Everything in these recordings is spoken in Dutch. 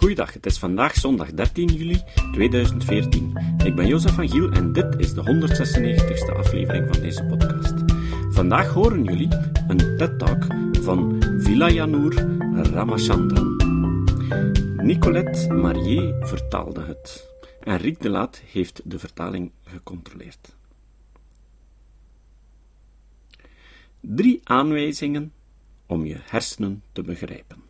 Goeiedag, het is vandaag zondag 13 juli 2014. Ik ben Jozef van Giel en dit is de 196e aflevering van deze podcast. Vandaag horen jullie een TED-talk van Vilayanur Ramachandran. Nicolette Marier vertaalde het en Riek de Laat heeft de vertaling gecontroleerd. Drie aanwijzingen om je hersenen te begrijpen.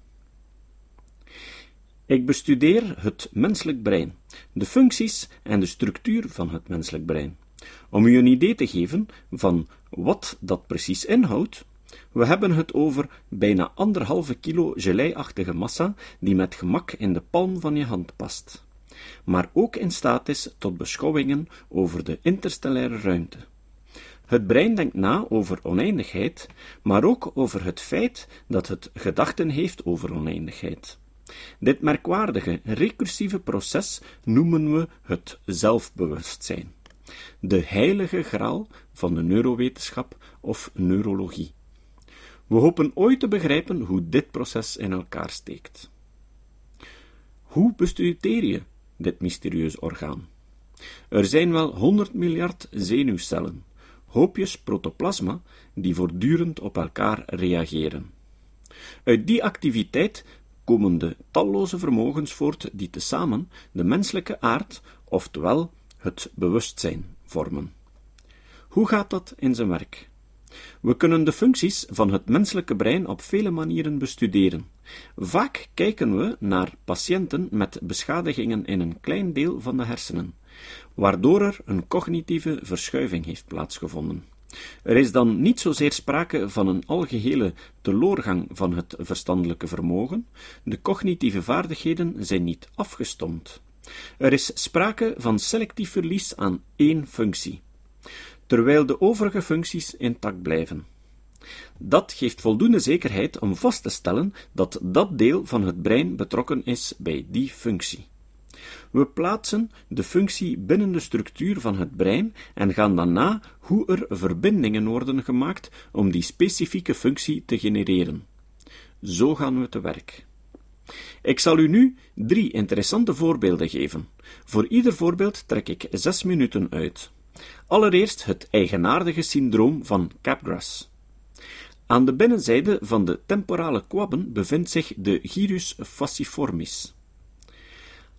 Ik bestudeer het menselijk brein, de functies en de structuur van het menselijk brein. Om u een idee te geven van wat dat precies inhoudt, we hebben het over bijna anderhalve kilo geleiachtige massa die met gemak in de palm van je hand past, maar ook in staat is tot beschouwingen over de interstellaire ruimte. Het brein denkt na over oneindigheid, maar ook over het feit dat het gedachten heeft over oneindigheid. Dit merkwaardige, recursieve proces noemen we het zelfbewustzijn, de heilige graal van de neurowetenschap of neurologie. We hopen ooit te begrijpen hoe dit proces in elkaar steekt. Hoe bestudeer je dit mysterieus orgaan? Er zijn wel 100 miljard zenuwcellen, hoopjes protoplasma die voortdurend op elkaar reageren. Uit die activiteit komen de talloze vermogens voort die tezamen de menselijke aard, oftewel het bewustzijn, vormen. Hoe gaat dat in zijn werk? We kunnen de functies van het menselijke brein op vele manieren bestuderen. Vaak kijken we naar patiënten met beschadigingen in een klein deel van de hersenen, waardoor er een cognitieve verschuiving heeft plaatsgevonden. Er is dan niet zozeer sprake van een algehele teloorgang van het verstandelijke vermogen, de cognitieve vaardigheden zijn niet afgestomd. Er is sprake van selectief verlies aan één functie, terwijl de overige functies intact blijven. Dat geeft voldoende zekerheid om vast te stellen dat dat deel van het brein betrokken is bij die functie. We plaatsen de functie binnen de structuur van het brein en gaan dan na hoe er verbindingen worden gemaakt om die specifieke functie te genereren. Zo gaan we te werk. Ik zal u nu drie interessante voorbeelden geven. Voor ieder voorbeeld trek ik zes minuten uit. Allereerst het eigenaardige syndroom van Capgras. Aan de binnenzijde van de temporale kwabben bevindt zich de gyrus fasciformis.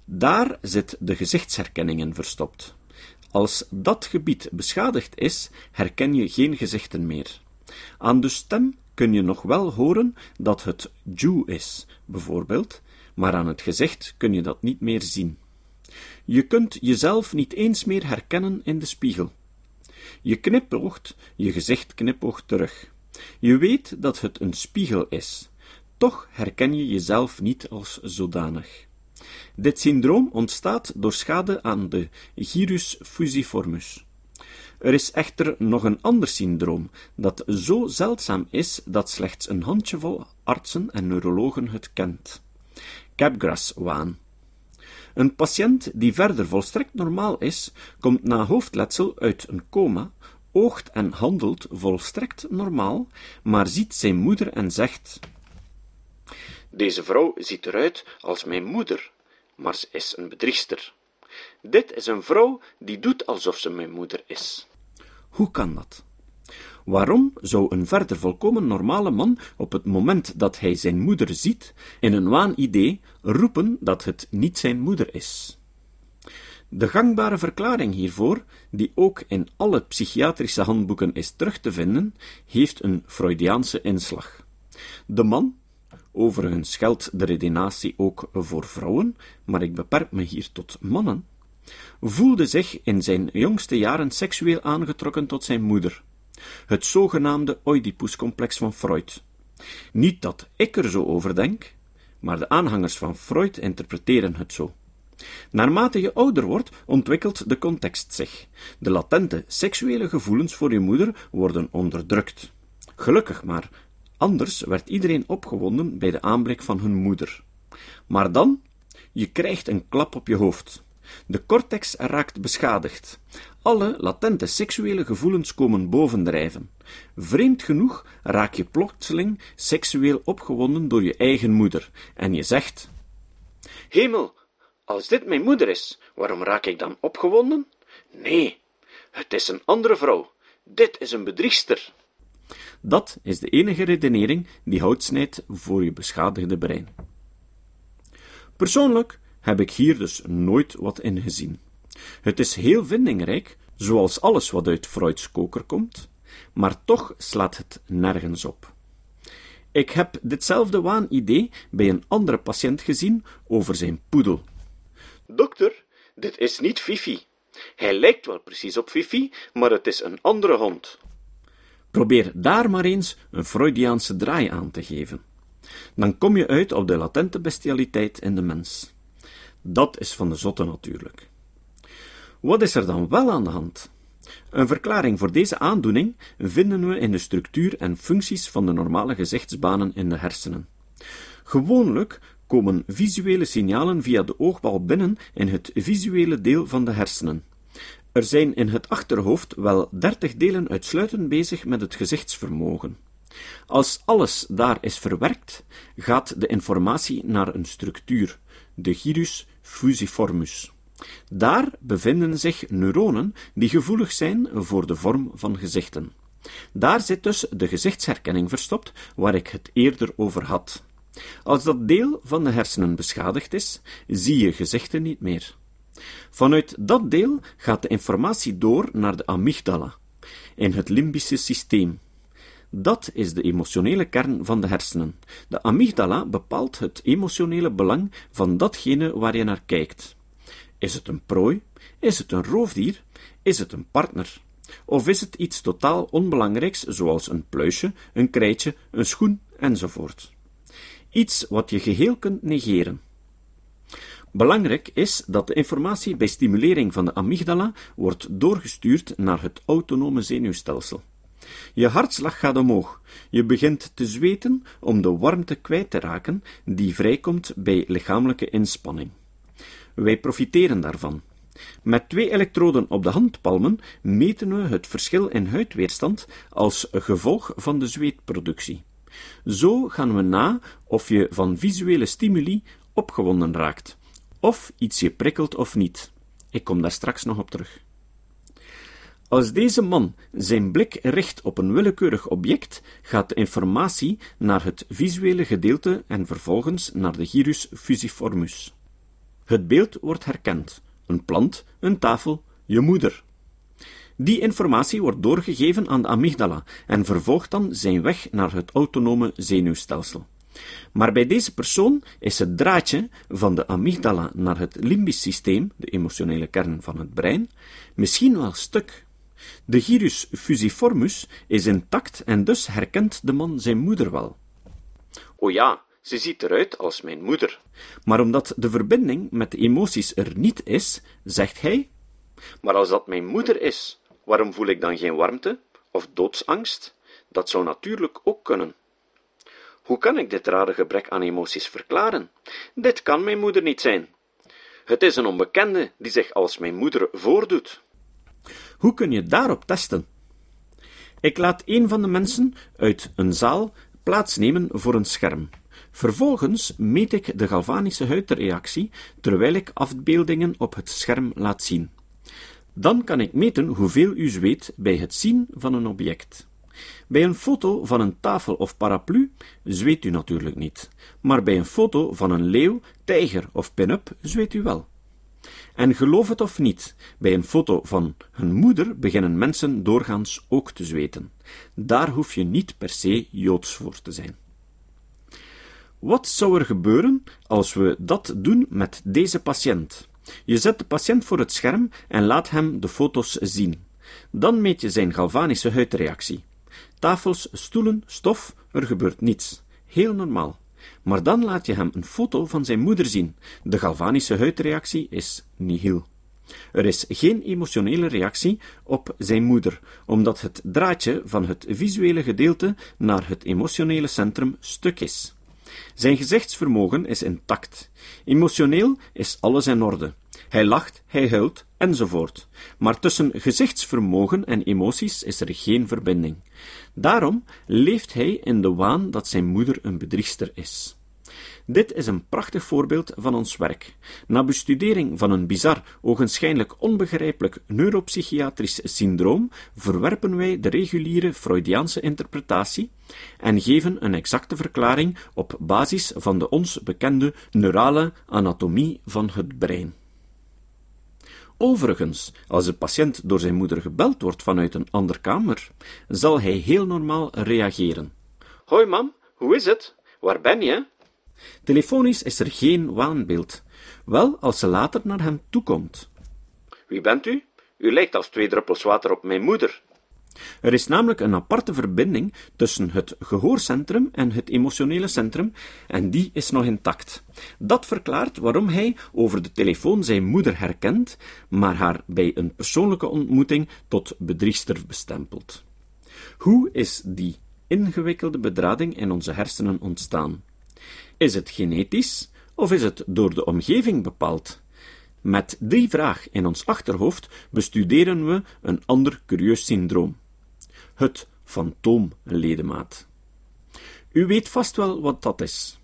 Daar zit de gezichtsherkenning in verstopt. Als dat gebied beschadigd is, herken je geen gezichten meer. Aan de stem kun je nog wel horen dat het Jew is, bijvoorbeeld, maar aan het gezicht kun je dat niet meer zien. Je kunt jezelf niet eens meer herkennen in de spiegel. Je knipoogt, je gezicht knipoogt terug. Je weet dat het een spiegel is, toch herken je jezelf niet als zodanig. Dit syndroom ontstaat door schade aan de gyrus fusiformus. Er is echter nog een ander syndroom, dat zo zeldzaam is dat slechts een handjevol artsen en neurologen het kent. Capgras-waan. Een patiënt die verder volstrekt normaal is, komt na hoofdletsel uit een coma, oogt en handelt volstrekt normaal, maar ziet zijn moeder en zegt: Deze vrouw ziet eruit als mijn moeder, maar ze is een bedriegster. Dit is een vrouw die doet alsof ze mijn moeder is. Hoe kan dat? Waarom zou een verder volkomen normale man op het moment dat hij zijn moeder ziet, in een waanidee roepen dat het niet zijn moeder is? De gangbare verklaring hiervoor, die ook in alle psychiatrische handboeken is terug te vinden, heeft een Freudiaanse inslag. De man Overigens geldt de redenatie ook voor vrouwen, maar ik beperk me hier tot mannen, voelde zich in zijn jongste jaren seksueel aangetrokken tot zijn moeder, het zogenaamde Oedipuscomplex van Freud. Niet dat ik er zo over denk, maar de aanhangers van Freud interpreteren het zo. Naarmate je ouder wordt, ontwikkelt de context zich. De latente seksuele gevoelens voor je moeder worden onderdrukt. Gelukkig maar, Anders werd iedereen opgewonden bij de aanblik van hun moeder. Maar dan, je krijgt een klap op je hoofd. De cortex raakt beschadigd. Alle latente seksuele gevoelens komen bovendrijven. Vreemd genoeg raak je plotseling seksueel opgewonden door je eigen moeder en je zegt: Hemel, als dit mijn moeder is, waarom raak ik dan opgewonden? Nee, het is een andere vrouw. Dit is een bedriegster. Dat is de enige redenering die hout snijdt voor je beschadigde brein. Persoonlijk heb ik hier dus nooit wat in gezien. Het is heel vindingrijk, zoals alles wat uit Freuds koker komt, maar toch slaat het nergens op. Ik heb ditzelfde waanidee bij een andere patiënt gezien over zijn poedel. Dokter, dit is niet Fifi. Hij lijkt wel precies op Fifi, maar het is een andere hond. Probeer daar maar eens een Freudiaanse draai aan te geven. Dan kom je uit op de latente bestialiteit in de mens. Dat is van de zotte natuurlijk. Wat is er dan wel aan de hand? Een verklaring voor deze aandoening vinden we in de structuur en functies van de normale gezichtsbanen in de hersenen. Gewoonlijk komen visuele signalen via de oogbal binnen in het visuele deel van de hersenen. Er zijn in het achterhoofd wel dertig delen uitsluitend bezig met het gezichtsvermogen. Als alles daar is verwerkt, gaat de informatie naar een structuur, de gyrus fusiformus. Daar bevinden zich neuronen die gevoelig zijn voor de vorm van gezichten. Daar zit dus de gezichtsherkenning verstopt, waar ik het eerder over had. Als dat deel van de hersenen beschadigd is, zie je gezichten niet meer. Vanuit dat deel gaat de informatie door naar de amygdala, in het limbische systeem. Dat is de emotionele kern van de hersenen. De amygdala bepaalt het emotionele belang van datgene waar je naar kijkt. Is het een prooi? Is het een roofdier? Is het een partner? Of is het iets totaal onbelangrijks, zoals een pluisje, een krijtje, een schoen enzovoort? Iets wat je geheel kunt negeren. Belangrijk is dat de informatie bij stimulering van de amygdala wordt doorgestuurd naar het autonome zenuwstelsel. Je hartslag gaat omhoog. Je begint te zweten om de warmte kwijt te raken die vrijkomt bij lichamelijke inspanning. Wij profiteren daarvan. Met twee elektroden op de handpalmen meten we het verschil in huidweerstand als gevolg van de zweetproductie. Zo gaan we na of je van visuele stimuli opgewonden raakt, of iets je prikkelt of niet. Ik kom daar straks nog op terug. Als deze man zijn blik richt op een willekeurig object, gaat de informatie naar het visuele gedeelte en vervolgens naar de gyrus fusiformus. Het beeld wordt herkend: een plant, een tafel, je moeder. Die informatie wordt doorgegeven aan de amygdala en vervolgt dan zijn weg naar het autonome zenuwstelsel. Maar bij deze persoon is het draadje van de amygdala naar het limbisch systeem, de emotionele kern van het brein, misschien wel stuk. De gyrus fusiformus is intact en dus herkent de man zijn moeder wel. O ja, ze ziet eruit als mijn moeder. Maar omdat de verbinding met de emoties er niet is, zegt hij: Maar als dat mijn moeder is, waarom voel ik dan geen warmte of doodsangst? Dat zou natuurlijk ook kunnen. Hoe kan ik dit rare gebrek aan emoties verklaren? Dit kan mijn moeder niet zijn. Het is een onbekende die zich als mijn moeder voordoet. Hoe kun je daarop testen? Ik laat een van de mensen uit een zaal plaatsnemen voor een scherm. Vervolgens meet ik de galvanische huidreactie terwijl ik afbeeldingen op het scherm laat zien. Dan kan ik meten hoeveel u zweet bij het zien van een object. Bij een foto van een tafel of paraplu zweet u natuurlijk niet, maar bij een foto van een leeuw, tijger of pin-up zweet u wel. En geloof het of niet, bij een foto van hun moeder beginnen mensen doorgaans ook te zweten. Daar hoef je niet per se joods voor te zijn. Wat zou er gebeuren als we dat doen met deze patiënt? Je zet de patiënt voor het scherm en laat hem de foto's zien. Dan meet je zijn galvanische huidreactie. Tafels, stoelen, stof, er gebeurt niets. Heel normaal. Maar dan laat je hem een foto van zijn moeder zien. De galvanische huidreactie is nihil. Er is geen emotionele reactie op zijn moeder, omdat het draadje van het visuele gedeelte naar het emotionele centrum stuk is. Zijn gezichtsvermogen is intact. Emotioneel is alles in orde. Hij lacht, hij huilt, enzovoort. Maar tussen gezichtsvermogen en emoties is er geen verbinding. Daarom leeft hij in de waan dat zijn moeder een bedriegster is. Dit is een prachtig voorbeeld van ons werk. Na bestudering van een bizar, ogenschijnlijk onbegrijpelijk neuropsychiatrisch syndroom verwerpen wij de reguliere Freudiaanse interpretatie en geven een exacte verklaring op basis van de ons bekende neurale anatomie van het brein. Overigens, als de patiënt door zijn moeder gebeld wordt vanuit een andere kamer, zal hij heel normaal reageren. Hoi mam, hoe is het? Waar ben je? Telefonisch is er geen waanbeeld, wel als ze later naar hem toekomt. Wie bent u? U lijkt als twee druppels water op mijn moeder. Er is namelijk een aparte verbinding tussen het gehoorcentrum en het emotionele centrum, en die is nog intact. Dat verklaart waarom hij over de telefoon zijn moeder herkent, maar haar bij een persoonlijke ontmoeting tot bedriegster bestempelt. Hoe is die ingewikkelde bedrading in onze hersenen ontstaan? Is het genetisch of is het door de omgeving bepaald? Met die vraag in ons achterhoofd bestuderen we een ander curieus syndroom. Het fantoomledemaat. U weet vast wel wat dat is.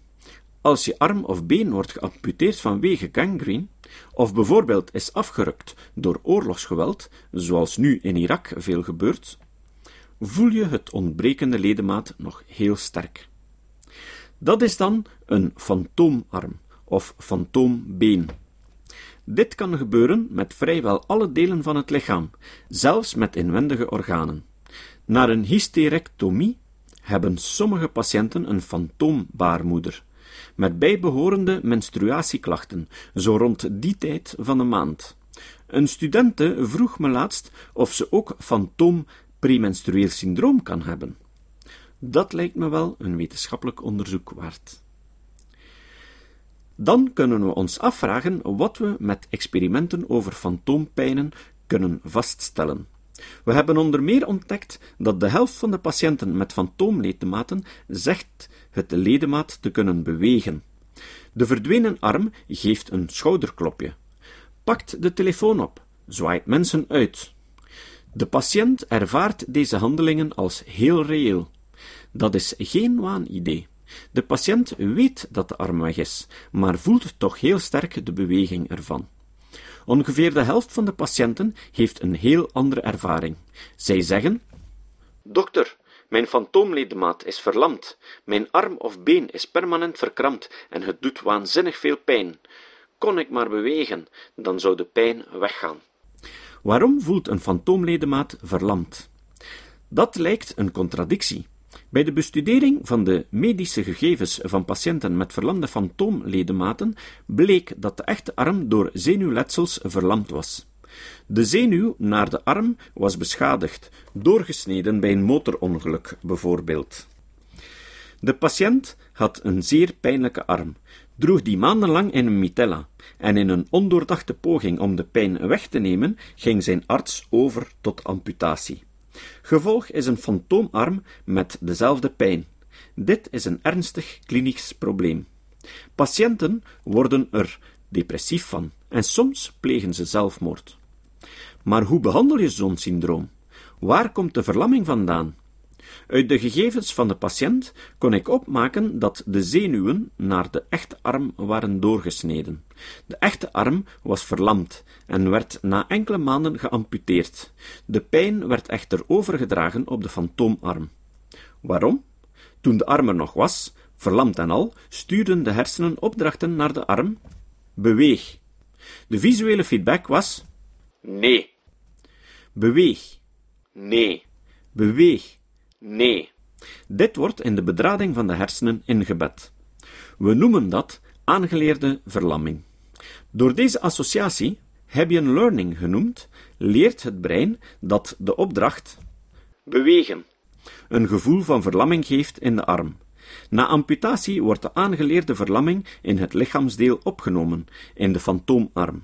Als je arm of been wordt geamputeerd vanwege gangrene, of bijvoorbeeld is afgerukt door oorlogsgeweld, zoals nu in Irak veel gebeurt, voel je het ontbrekende ledemaat nog heel sterk. Dat is dan een fantoomarm of fantoombeen. Dit kan gebeuren met vrijwel alle delen van het lichaam, zelfs met inwendige organen. Na een hysterectomie hebben sommige patiënten een fantoombaarmoeder, met bijbehorende menstruatieklachten, zo rond die tijd van de maand. Een studente vroeg me laatst of ze ook fantoom premenstrueel syndroom kan hebben. Dat lijkt me wel een wetenschappelijk onderzoek waard. Dan kunnen we ons afvragen wat we met experimenten over fantoompijnen kunnen vaststellen. We hebben onder meer ontdekt dat de helft van de patiënten met fantoomledematen zegt het ledemaat te kunnen bewegen. De verdwenen arm geeft een schouderklopje, pakt de telefoon op, zwaait mensen uit. De patiënt ervaart deze handelingen als heel reëel. Dat is geen waanidee. De patiënt weet dat de arm weg is, maar voelt toch heel sterk de beweging ervan. Ongeveer de helft van de patiënten heeft een heel andere ervaring. Zij zeggen: Dokter, mijn fantoomledemaat is verlamd, mijn arm of been is permanent verkrampt en het doet waanzinnig veel pijn. Kon ik maar bewegen, dan zou de pijn weggaan. Waarom voelt een fantoomledemaat verlamd? Dat lijkt een contradictie. Bij de bestudering van de medische gegevens van patiënten met verlamde fantoomledematen bleek dat de echte arm door zenuwletsels verlamd was. De zenuw naar de arm was beschadigd, doorgesneden bij een motorongeluk bijvoorbeeld. De patiënt had een zeer pijnlijke arm, droeg die maandenlang in een mitella, en in een ondoordachte poging om de pijn weg te nemen, ging zijn arts over tot amputatie. Gevolg is een fantoomarm met dezelfde pijn. Dit is een ernstig klinisch probleem. Patiënten worden er depressief van en soms plegen ze zelfmoord. Maar hoe behandel je zo'n syndroom? Waar komt de verlamming vandaan? Uit de gegevens van de patiënt kon ik opmaken dat de zenuwen naar de echte arm waren doorgesneden. De echte arm was verlamd en werd na enkele maanden geamputeerd. De pijn werd echter overgedragen op de fantoomarm. Waarom? Toen de arm er nog was, verlamd en al, stuurden de hersenen opdrachten naar de arm: beweeg. De visuele feedback was: nee. Beweeg. Nee. Beweeg. Nee. Dit wordt in de bedrading van de hersenen ingebed. We noemen dat aangeleerde verlamming. Door deze associatie, Hebbian learning genoemd, leert het brein dat de opdracht bewegen een gevoel van verlamming geeft in de arm. Na amputatie wordt de aangeleerde verlamming in het lichaamsdeel opgenomen, in de fantoomarm.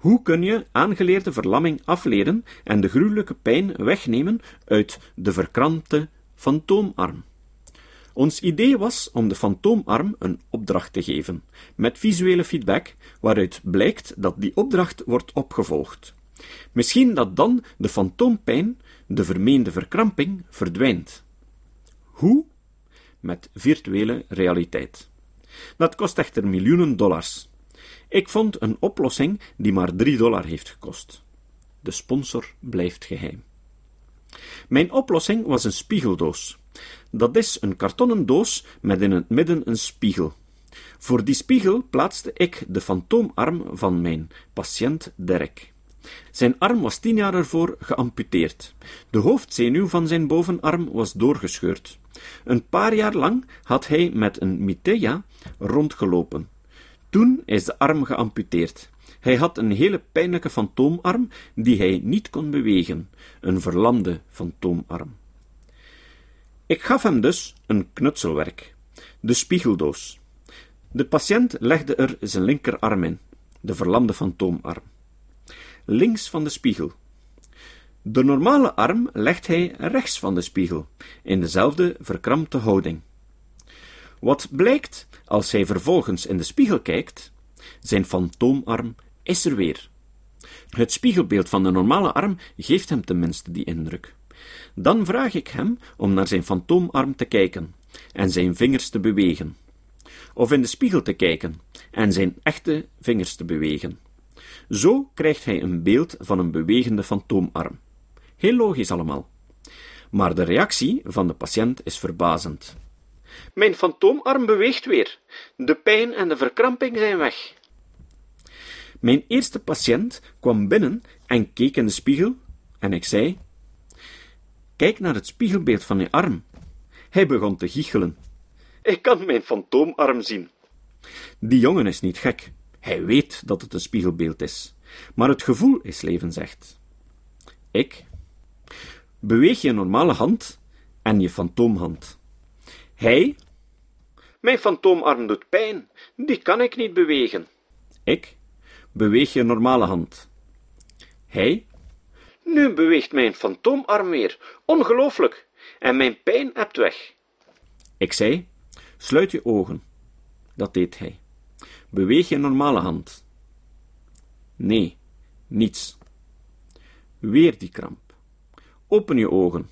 Hoe kun je aangeleerde verlamming afleren en de gruwelijke pijn wegnemen uit de verkrampte fantoomarm? Ons idee was om de fantoomarm een opdracht te geven, met visuele feedback, waaruit blijkt dat die opdracht wordt opgevolgd. Misschien dat dan de fantoompijn, de vermeende verkramping, verdwijnt. Hoe? Met virtuele realiteit. Dat kost echter miljoenen dollars. Ik vond een oplossing die maar 3 dollar heeft gekost. De sponsor blijft geheim. Mijn oplossing was een spiegeldoos. Dat is een kartonnen doos met in het midden een spiegel. Voor die spiegel plaatste ik de fantoomarm van mijn patiënt Derek. Zijn arm was tien jaar ervoor geamputeerd. De hoofdzenuw van zijn bovenarm was doorgescheurd. Een paar jaar lang had hij met een miteja rondgelopen. Toen is de arm geamputeerd. Hij had een hele pijnlijke fantoomarm die hij niet kon bewegen, een verlamde fantoomarm. Ik gaf hem dus een knutselwerk, de spiegeldoos. De patiënt legde er zijn linkerarm in, de verlamde fantoomarm. Links van de spiegel. De normale arm legt hij rechts van de spiegel, in dezelfde verkrampte houding. Wat blijkt als hij vervolgens in de spiegel kijkt? Zijn fantoomarm is er weer. Het spiegelbeeld van de normale arm geeft hem tenminste die indruk. Dan vraag ik hem om naar zijn fantoomarm te kijken en zijn vingers te bewegen. Of in de spiegel te kijken en zijn echte vingers te bewegen. Zo krijgt hij een beeld van een bewegende fantoomarm. Heel logisch allemaal. Maar de reactie van de patiënt is verbazend. Mijn fantoomarm beweegt weer. De pijn en de verkramping zijn weg. Mijn eerste patiënt kwam binnen en keek in de spiegel, en ik zei: Kijk naar het spiegelbeeld van je arm. Hij begon te giechelen. Ik kan mijn fantoomarm zien. Die jongen is niet gek. Hij weet dat het een spiegelbeeld is. Maar het gevoel is levensecht. Ik. Beweeg je normale hand en je fantoomhand. Hij. Mijn fantoomarm doet pijn. Die kan ik niet bewegen. Ik. Beweeg je normale hand. Hij. Nu beweegt mijn fantoomarm weer. Ongelooflijk. En mijn pijn hebt weg. Ik zei: Sluit je ogen. Dat deed hij. Beweeg je normale hand. Nee, niets. Weer die kramp. Open je ogen.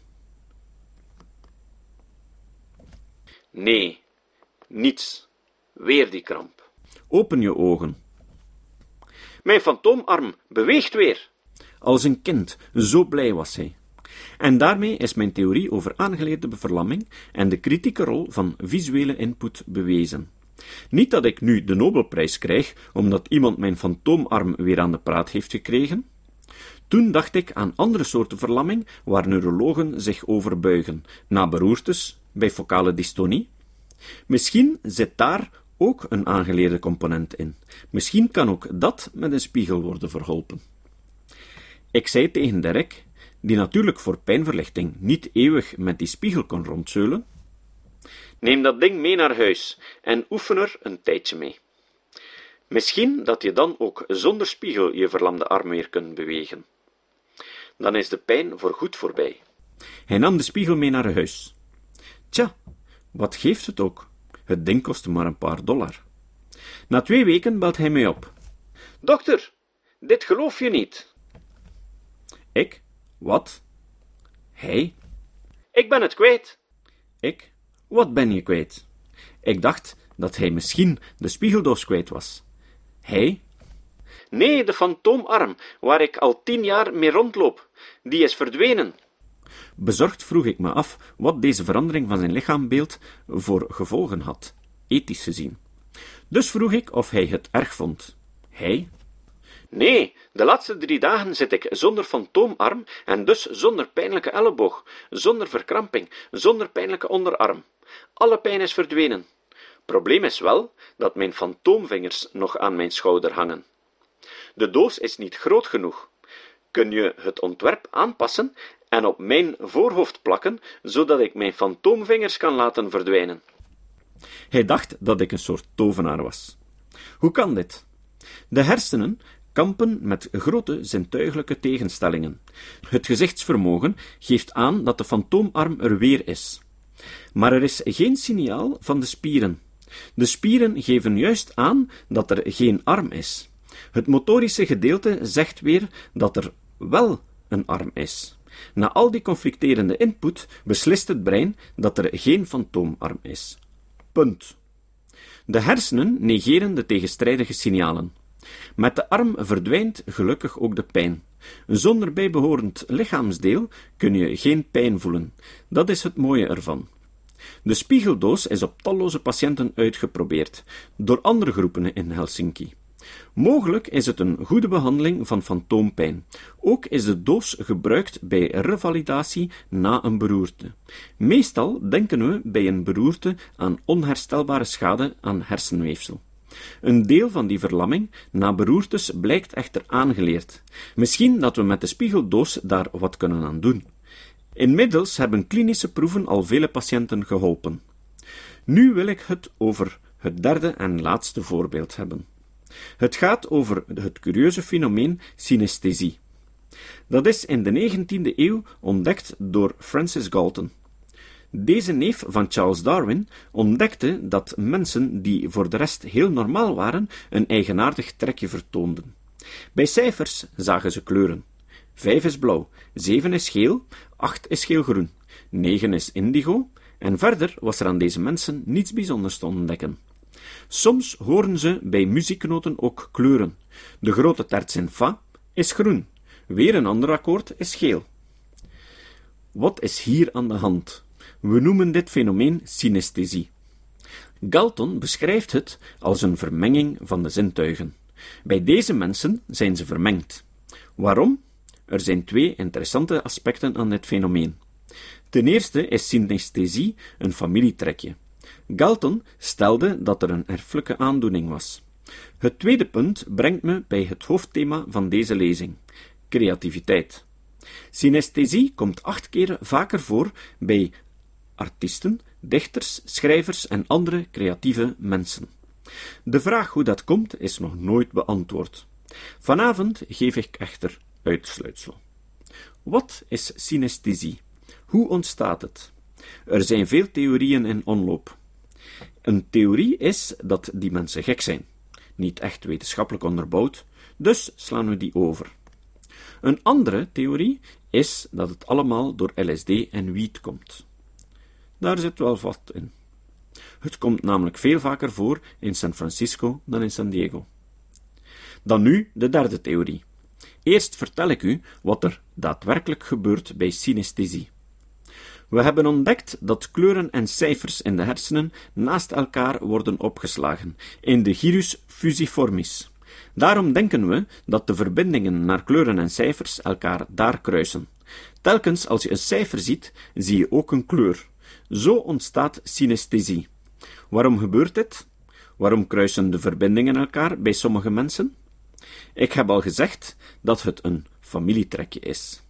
Nee, niets. Weer die kramp. Open je ogen. Mijn fantoomarm beweegt weer. Als een kind, zo blij was hij. En daarmee is mijn theorie over aangeleerde verlamming en de kritieke rol van visuele input bewezen. Niet dat ik nu de Nobelprijs krijg omdat iemand mijn fantoomarm weer aan de praat heeft gekregen. Toen dacht ik aan andere soorten verlamming waar neurologen zich over buigen, na beroertes, bij focale dystonie. Misschien zit daar ook een aangeleerde component in. Misschien kan ook dat met een spiegel worden verholpen. Ik zei tegen Derek, die natuurlijk voor pijnverlichting niet eeuwig met die spiegel kon rondzeulen, Neem dat ding mee naar huis en oefen er een tijdje mee. Misschien dat je dan ook zonder spiegel je verlamde arm weer kunt bewegen. Dan is de pijn voorgoed voorbij. Hij nam de spiegel mee naar huis. Tja, wat geeft het ook? Het ding kostte maar een paar dollar. Na twee weken belt hij mij op. Dokter, dit geloof je niet. Ik? Wat? Hij? Ik ben het kwijt. Ik? Wat ben je kwijt? Ik dacht dat hij misschien de spiegeldoos kwijt was. Hij? Nee, de fantoomarm, waar ik al tien jaar mee rondloop. Die is verdwenen. Bezorgd vroeg ik me af wat deze verandering van zijn lichaambeeld voor gevolgen had, ethisch gezien. Dus vroeg ik of hij het erg vond. Hij? Nee, de laatste drie dagen zit ik zonder fantoomarm en dus zonder pijnlijke elleboog, zonder verkramping, zonder pijnlijke onderarm. Alle pijn is verdwenen. Probleem is wel dat mijn fantoomvingers nog aan mijn schouder hangen. De doos is niet groot genoeg. Kun je het ontwerp aanpassen en op mijn voorhoofd plakken, zodat ik mijn fantoomvingers kan laten verdwijnen? Hij dacht dat ik een soort tovenaar was. Hoe kan dit? De hersenen kampen met grote zintuiglijke tegenstellingen. Het gezichtsvermogen geeft aan dat de fantoomarm er weer is. Maar er is geen signaal van de spieren. De spieren geven juist aan dat er geen arm is. Het motorische gedeelte zegt weer dat er wel een arm is. Na al die conflicterende input beslist het brein dat er geen fantoomarm is. Punt. De hersenen negeren de tegenstrijdige signalen. Met de arm verdwijnt gelukkig ook de pijn. Zonder bijbehorend lichaamsdeel kun je geen pijn voelen. Dat is het mooie ervan. De spiegeldoos is op talloze patiënten uitgeprobeerd, door andere groepen in Helsinki. Mogelijk is het een goede behandeling van fantoompijn. Ook is de doos gebruikt bij revalidatie na een beroerte. Meestal denken we bij een beroerte aan onherstelbare schade aan hersenweefsel. Een deel van die verlamming na beroertes blijkt echter aangeleerd. Misschien dat we met de spiegeldoos daar wat kunnen aan doen. Inmiddels hebben klinische proeven al vele patiënten geholpen. Nu wil ik het over het derde en laatste voorbeeld hebben. Het gaat over het curieuze fenomeen synesthesie. Dat is in de 19e eeuw ontdekt door Francis Galton. Deze neef van Charles Darwin ontdekte dat mensen die voor de rest heel normaal waren, een eigenaardig trekje vertoonden. Bij cijfers zagen ze kleuren. Vijf is blauw, zeven is geel, acht is geelgroen, negen is indigo, en verder was er aan deze mensen niets bijzonders te ontdekken. Soms horen ze bij muzieknoten ook kleuren. De grote terts in fa is groen, weer een ander akkoord is geel. Wat is hier aan de hand? We noemen dit fenomeen synesthesie. Galton beschrijft het als een vermenging van de zintuigen. Bij deze mensen zijn ze vermengd. Waarom? Er zijn twee interessante aspecten aan dit fenomeen. Ten eerste is synesthesie een familietrekje. Galton stelde dat er een erfelijke aandoening was. Het tweede punt brengt me bij het hoofdthema van deze lezing: creativiteit. Synesthesie komt acht keer vaker voor bij artiesten, dichters, schrijvers en andere creatieve mensen. De vraag hoe dat komt is nog nooit beantwoord. Vanavond geef ik echter uitsluitsel. Wat is synesthesie? Hoe ontstaat het? Er zijn veel theorieën in omloop. Een theorie is dat die mensen gek zijn, niet echt wetenschappelijk onderbouwd, dus slaan we die over. Een andere theorie is dat het allemaal door LSD en wiet komt. Daar zit wel wat in. Het komt namelijk veel vaker voor in San Francisco dan in San Diego. Dan nu de derde theorie. Eerst vertel ik u wat er daadwerkelijk gebeurt bij synesthesie. We hebben ontdekt dat kleuren en cijfers in de hersenen naast elkaar worden opgeslagen, in de gyrus fusiformis. Daarom denken we dat de verbindingen naar kleuren en cijfers elkaar daar kruisen. Telkens als je een cijfer ziet, zie je ook een kleur. Zo ontstaat synesthesie. Waarom gebeurt dit? Waarom kruisen de verbindingen elkaar bij sommige mensen? Ik heb al gezegd dat het een familietrekje is.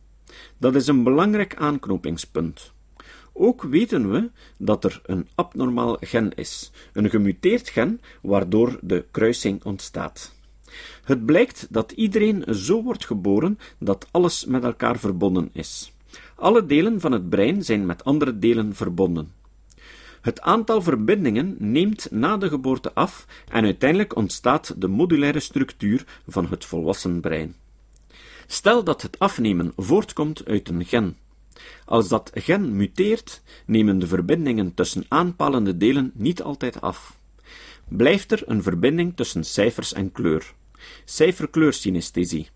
Dat is een belangrijk aanknopingspunt. Ook weten we dat er een abnormaal gen is, een gemuteerd gen, waardoor de kruising ontstaat. Het blijkt dat iedereen zo wordt geboren dat alles met elkaar verbonden is. Alle delen van het brein zijn met andere delen verbonden. Het aantal verbindingen neemt na de geboorte af en uiteindelijk ontstaat de modulaire structuur van het volwassen brein. Stel dat het afnemen voortkomt uit een gen. Als dat gen muteert, nemen de verbindingen tussen aanpalende delen niet altijd af. Blijft er een verbinding tussen cijfers en kleur? Cijfer-kleursynesthesie.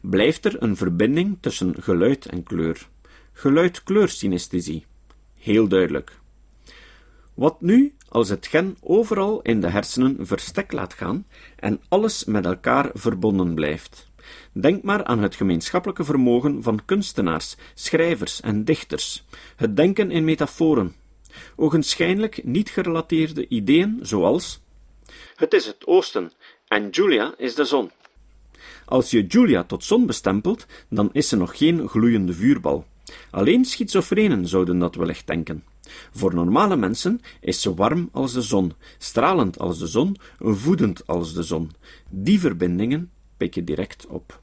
Blijft er een verbinding tussen geluid en kleur? Geluid-kleursynesthesie. Heel duidelijk. Wat nu als het gen overal in de hersenen verstek laat gaan en alles met elkaar verbonden blijft? Denk maar aan het gemeenschappelijke vermogen van kunstenaars, schrijvers en dichters, het denken in metaforen, ogenschijnlijk niet gerelateerde ideeën zoals Het is het oosten en Julia is de zon. Als je Julia tot zon bestempelt, dan is ze nog geen gloeiende vuurbal. Alleen schizofrenen zouden dat wellicht denken. Voor normale mensen is ze warm als de zon, stralend als de zon, voedend als de zon. Die verbindingen direct op.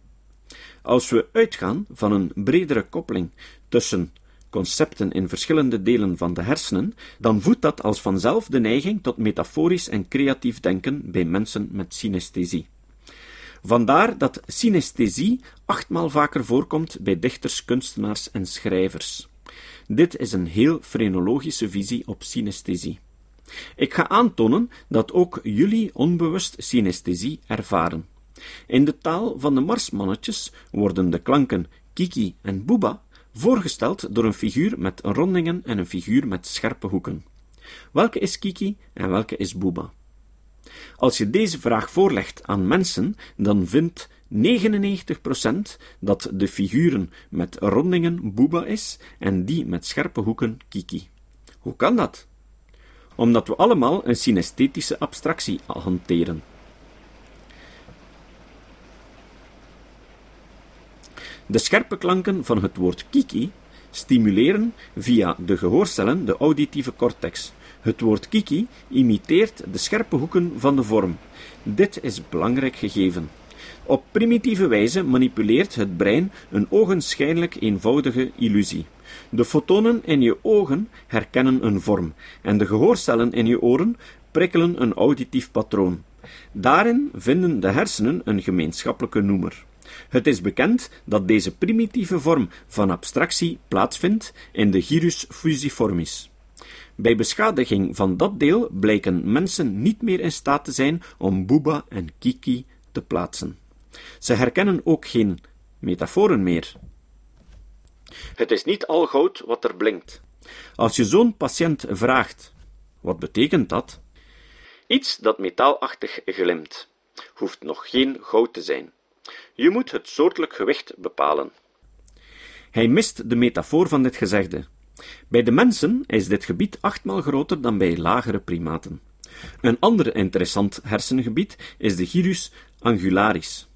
Als we uitgaan van een bredere koppeling tussen concepten in verschillende delen van de hersenen, dan voedt dat als vanzelf de neiging tot metaforisch en creatief denken bij mensen met synesthesie. Vandaar dat synesthesie achtmaal vaker voorkomt bij dichters, kunstenaars en schrijvers. Dit is een heel frenologische visie op synesthesie. Ik ga aantonen dat ook jullie onbewust synesthesie ervaren. In de taal van de Marsmannetjes worden de klanken Kiki en Booba voorgesteld door een figuur met rondingen en een figuur met scherpe hoeken. Welke is Kiki en welke is Booba? Als je deze vraag voorlegt aan mensen, dan vindt 99% dat de figuren met rondingen Booba is en die met scherpe hoeken Kiki. Hoe kan dat? Omdat we allemaal een synesthetische abstractie hanteren. De scherpe klanken van het woord kiki stimuleren via de gehoorcellen de auditieve cortex. Het woord kiki imiteert de scherpe hoeken van de vorm. Dit is belangrijk gegeven. Op primitieve wijze manipuleert het brein een ogenschijnlijk eenvoudige illusie. De fotonen in je ogen herkennen een vorm en de gehoorcellen in je oren prikkelen een auditief patroon. Daarin vinden de hersenen een gemeenschappelijke noemer. Het is bekend dat deze primitieve vorm van abstractie plaatsvindt in de gyrus fusiformis. Bij beschadiging van dat deel blijken mensen niet meer in staat te zijn om Booba en Kiki te plaatsen. Ze herkennen ook geen metaforen meer. Het is niet al goud wat er blinkt. Als je zo'n patiënt vraagt: wat betekent dat? Iets dat metaalachtig glimt, hoeft nog geen goud te zijn. Je moet het soortelijk gewicht bepalen. Hij mist de metafoor van dit gezegde. Bij de mensen is dit gebied achtmaal groter dan bij lagere primaten. Een ander interessant hersengebied is de gyrus angularis.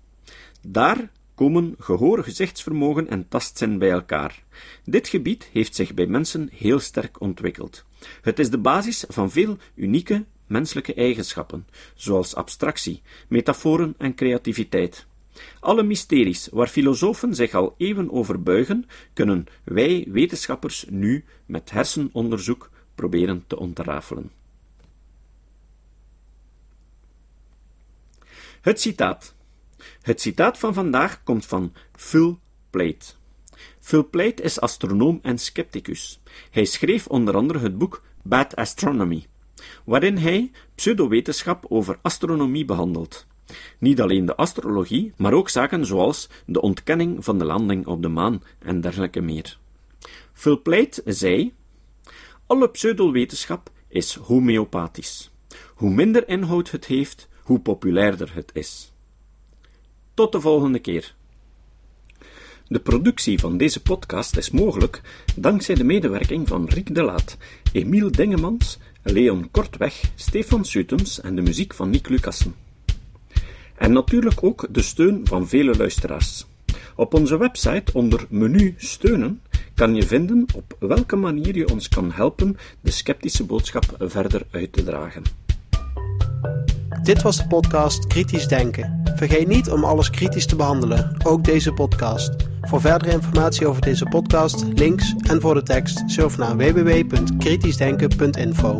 Daar komen gehoor, gezichtsvermogen en tastzin bij elkaar. Dit gebied heeft zich bij mensen heel sterk ontwikkeld. Het is de basis van veel unieke menselijke eigenschappen, zoals abstractie, metaforen en creativiteit. Alle mysteries waar filosofen zich al eeuwen over buigen, kunnen wij wetenschappers nu met hersenonderzoek proberen te ontrafelen. Het citaat. Het citaat van vandaag komt van Phil Plait. Phil Plait is astronoom en scepticus. Hij schreef onder andere het boek Bad Astronomy, waarin hij pseudowetenschap over astronomie behandelt. Niet alleen de astrologie, maar ook zaken zoals de ontkenning van de landing op de maan en dergelijke meer. Phil Plait zei: Alle pseudowetenschap is homeopathisch. Hoe minder inhoud het heeft, hoe populairder het is. Tot de volgende keer. De productie van deze podcast is mogelijk dankzij de medewerking van Rick de Laat, Emiel Dingemans, Leon Kortweg, Stefan Sutens en de muziek van Nick Lucassen. En natuurlijk ook de steun van vele luisteraars. Op onze website onder menu steunen kan je vinden op welke manier je ons kan helpen de sceptische boodschap verder uit te dragen. Dit was de podcast Kritisch Denken. Vergeet niet om alles kritisch te behandelen, ook deze podcast. Voor verdere informatie over deze podcast, links en voor de tekst, surf naar www.kritischdenken.info.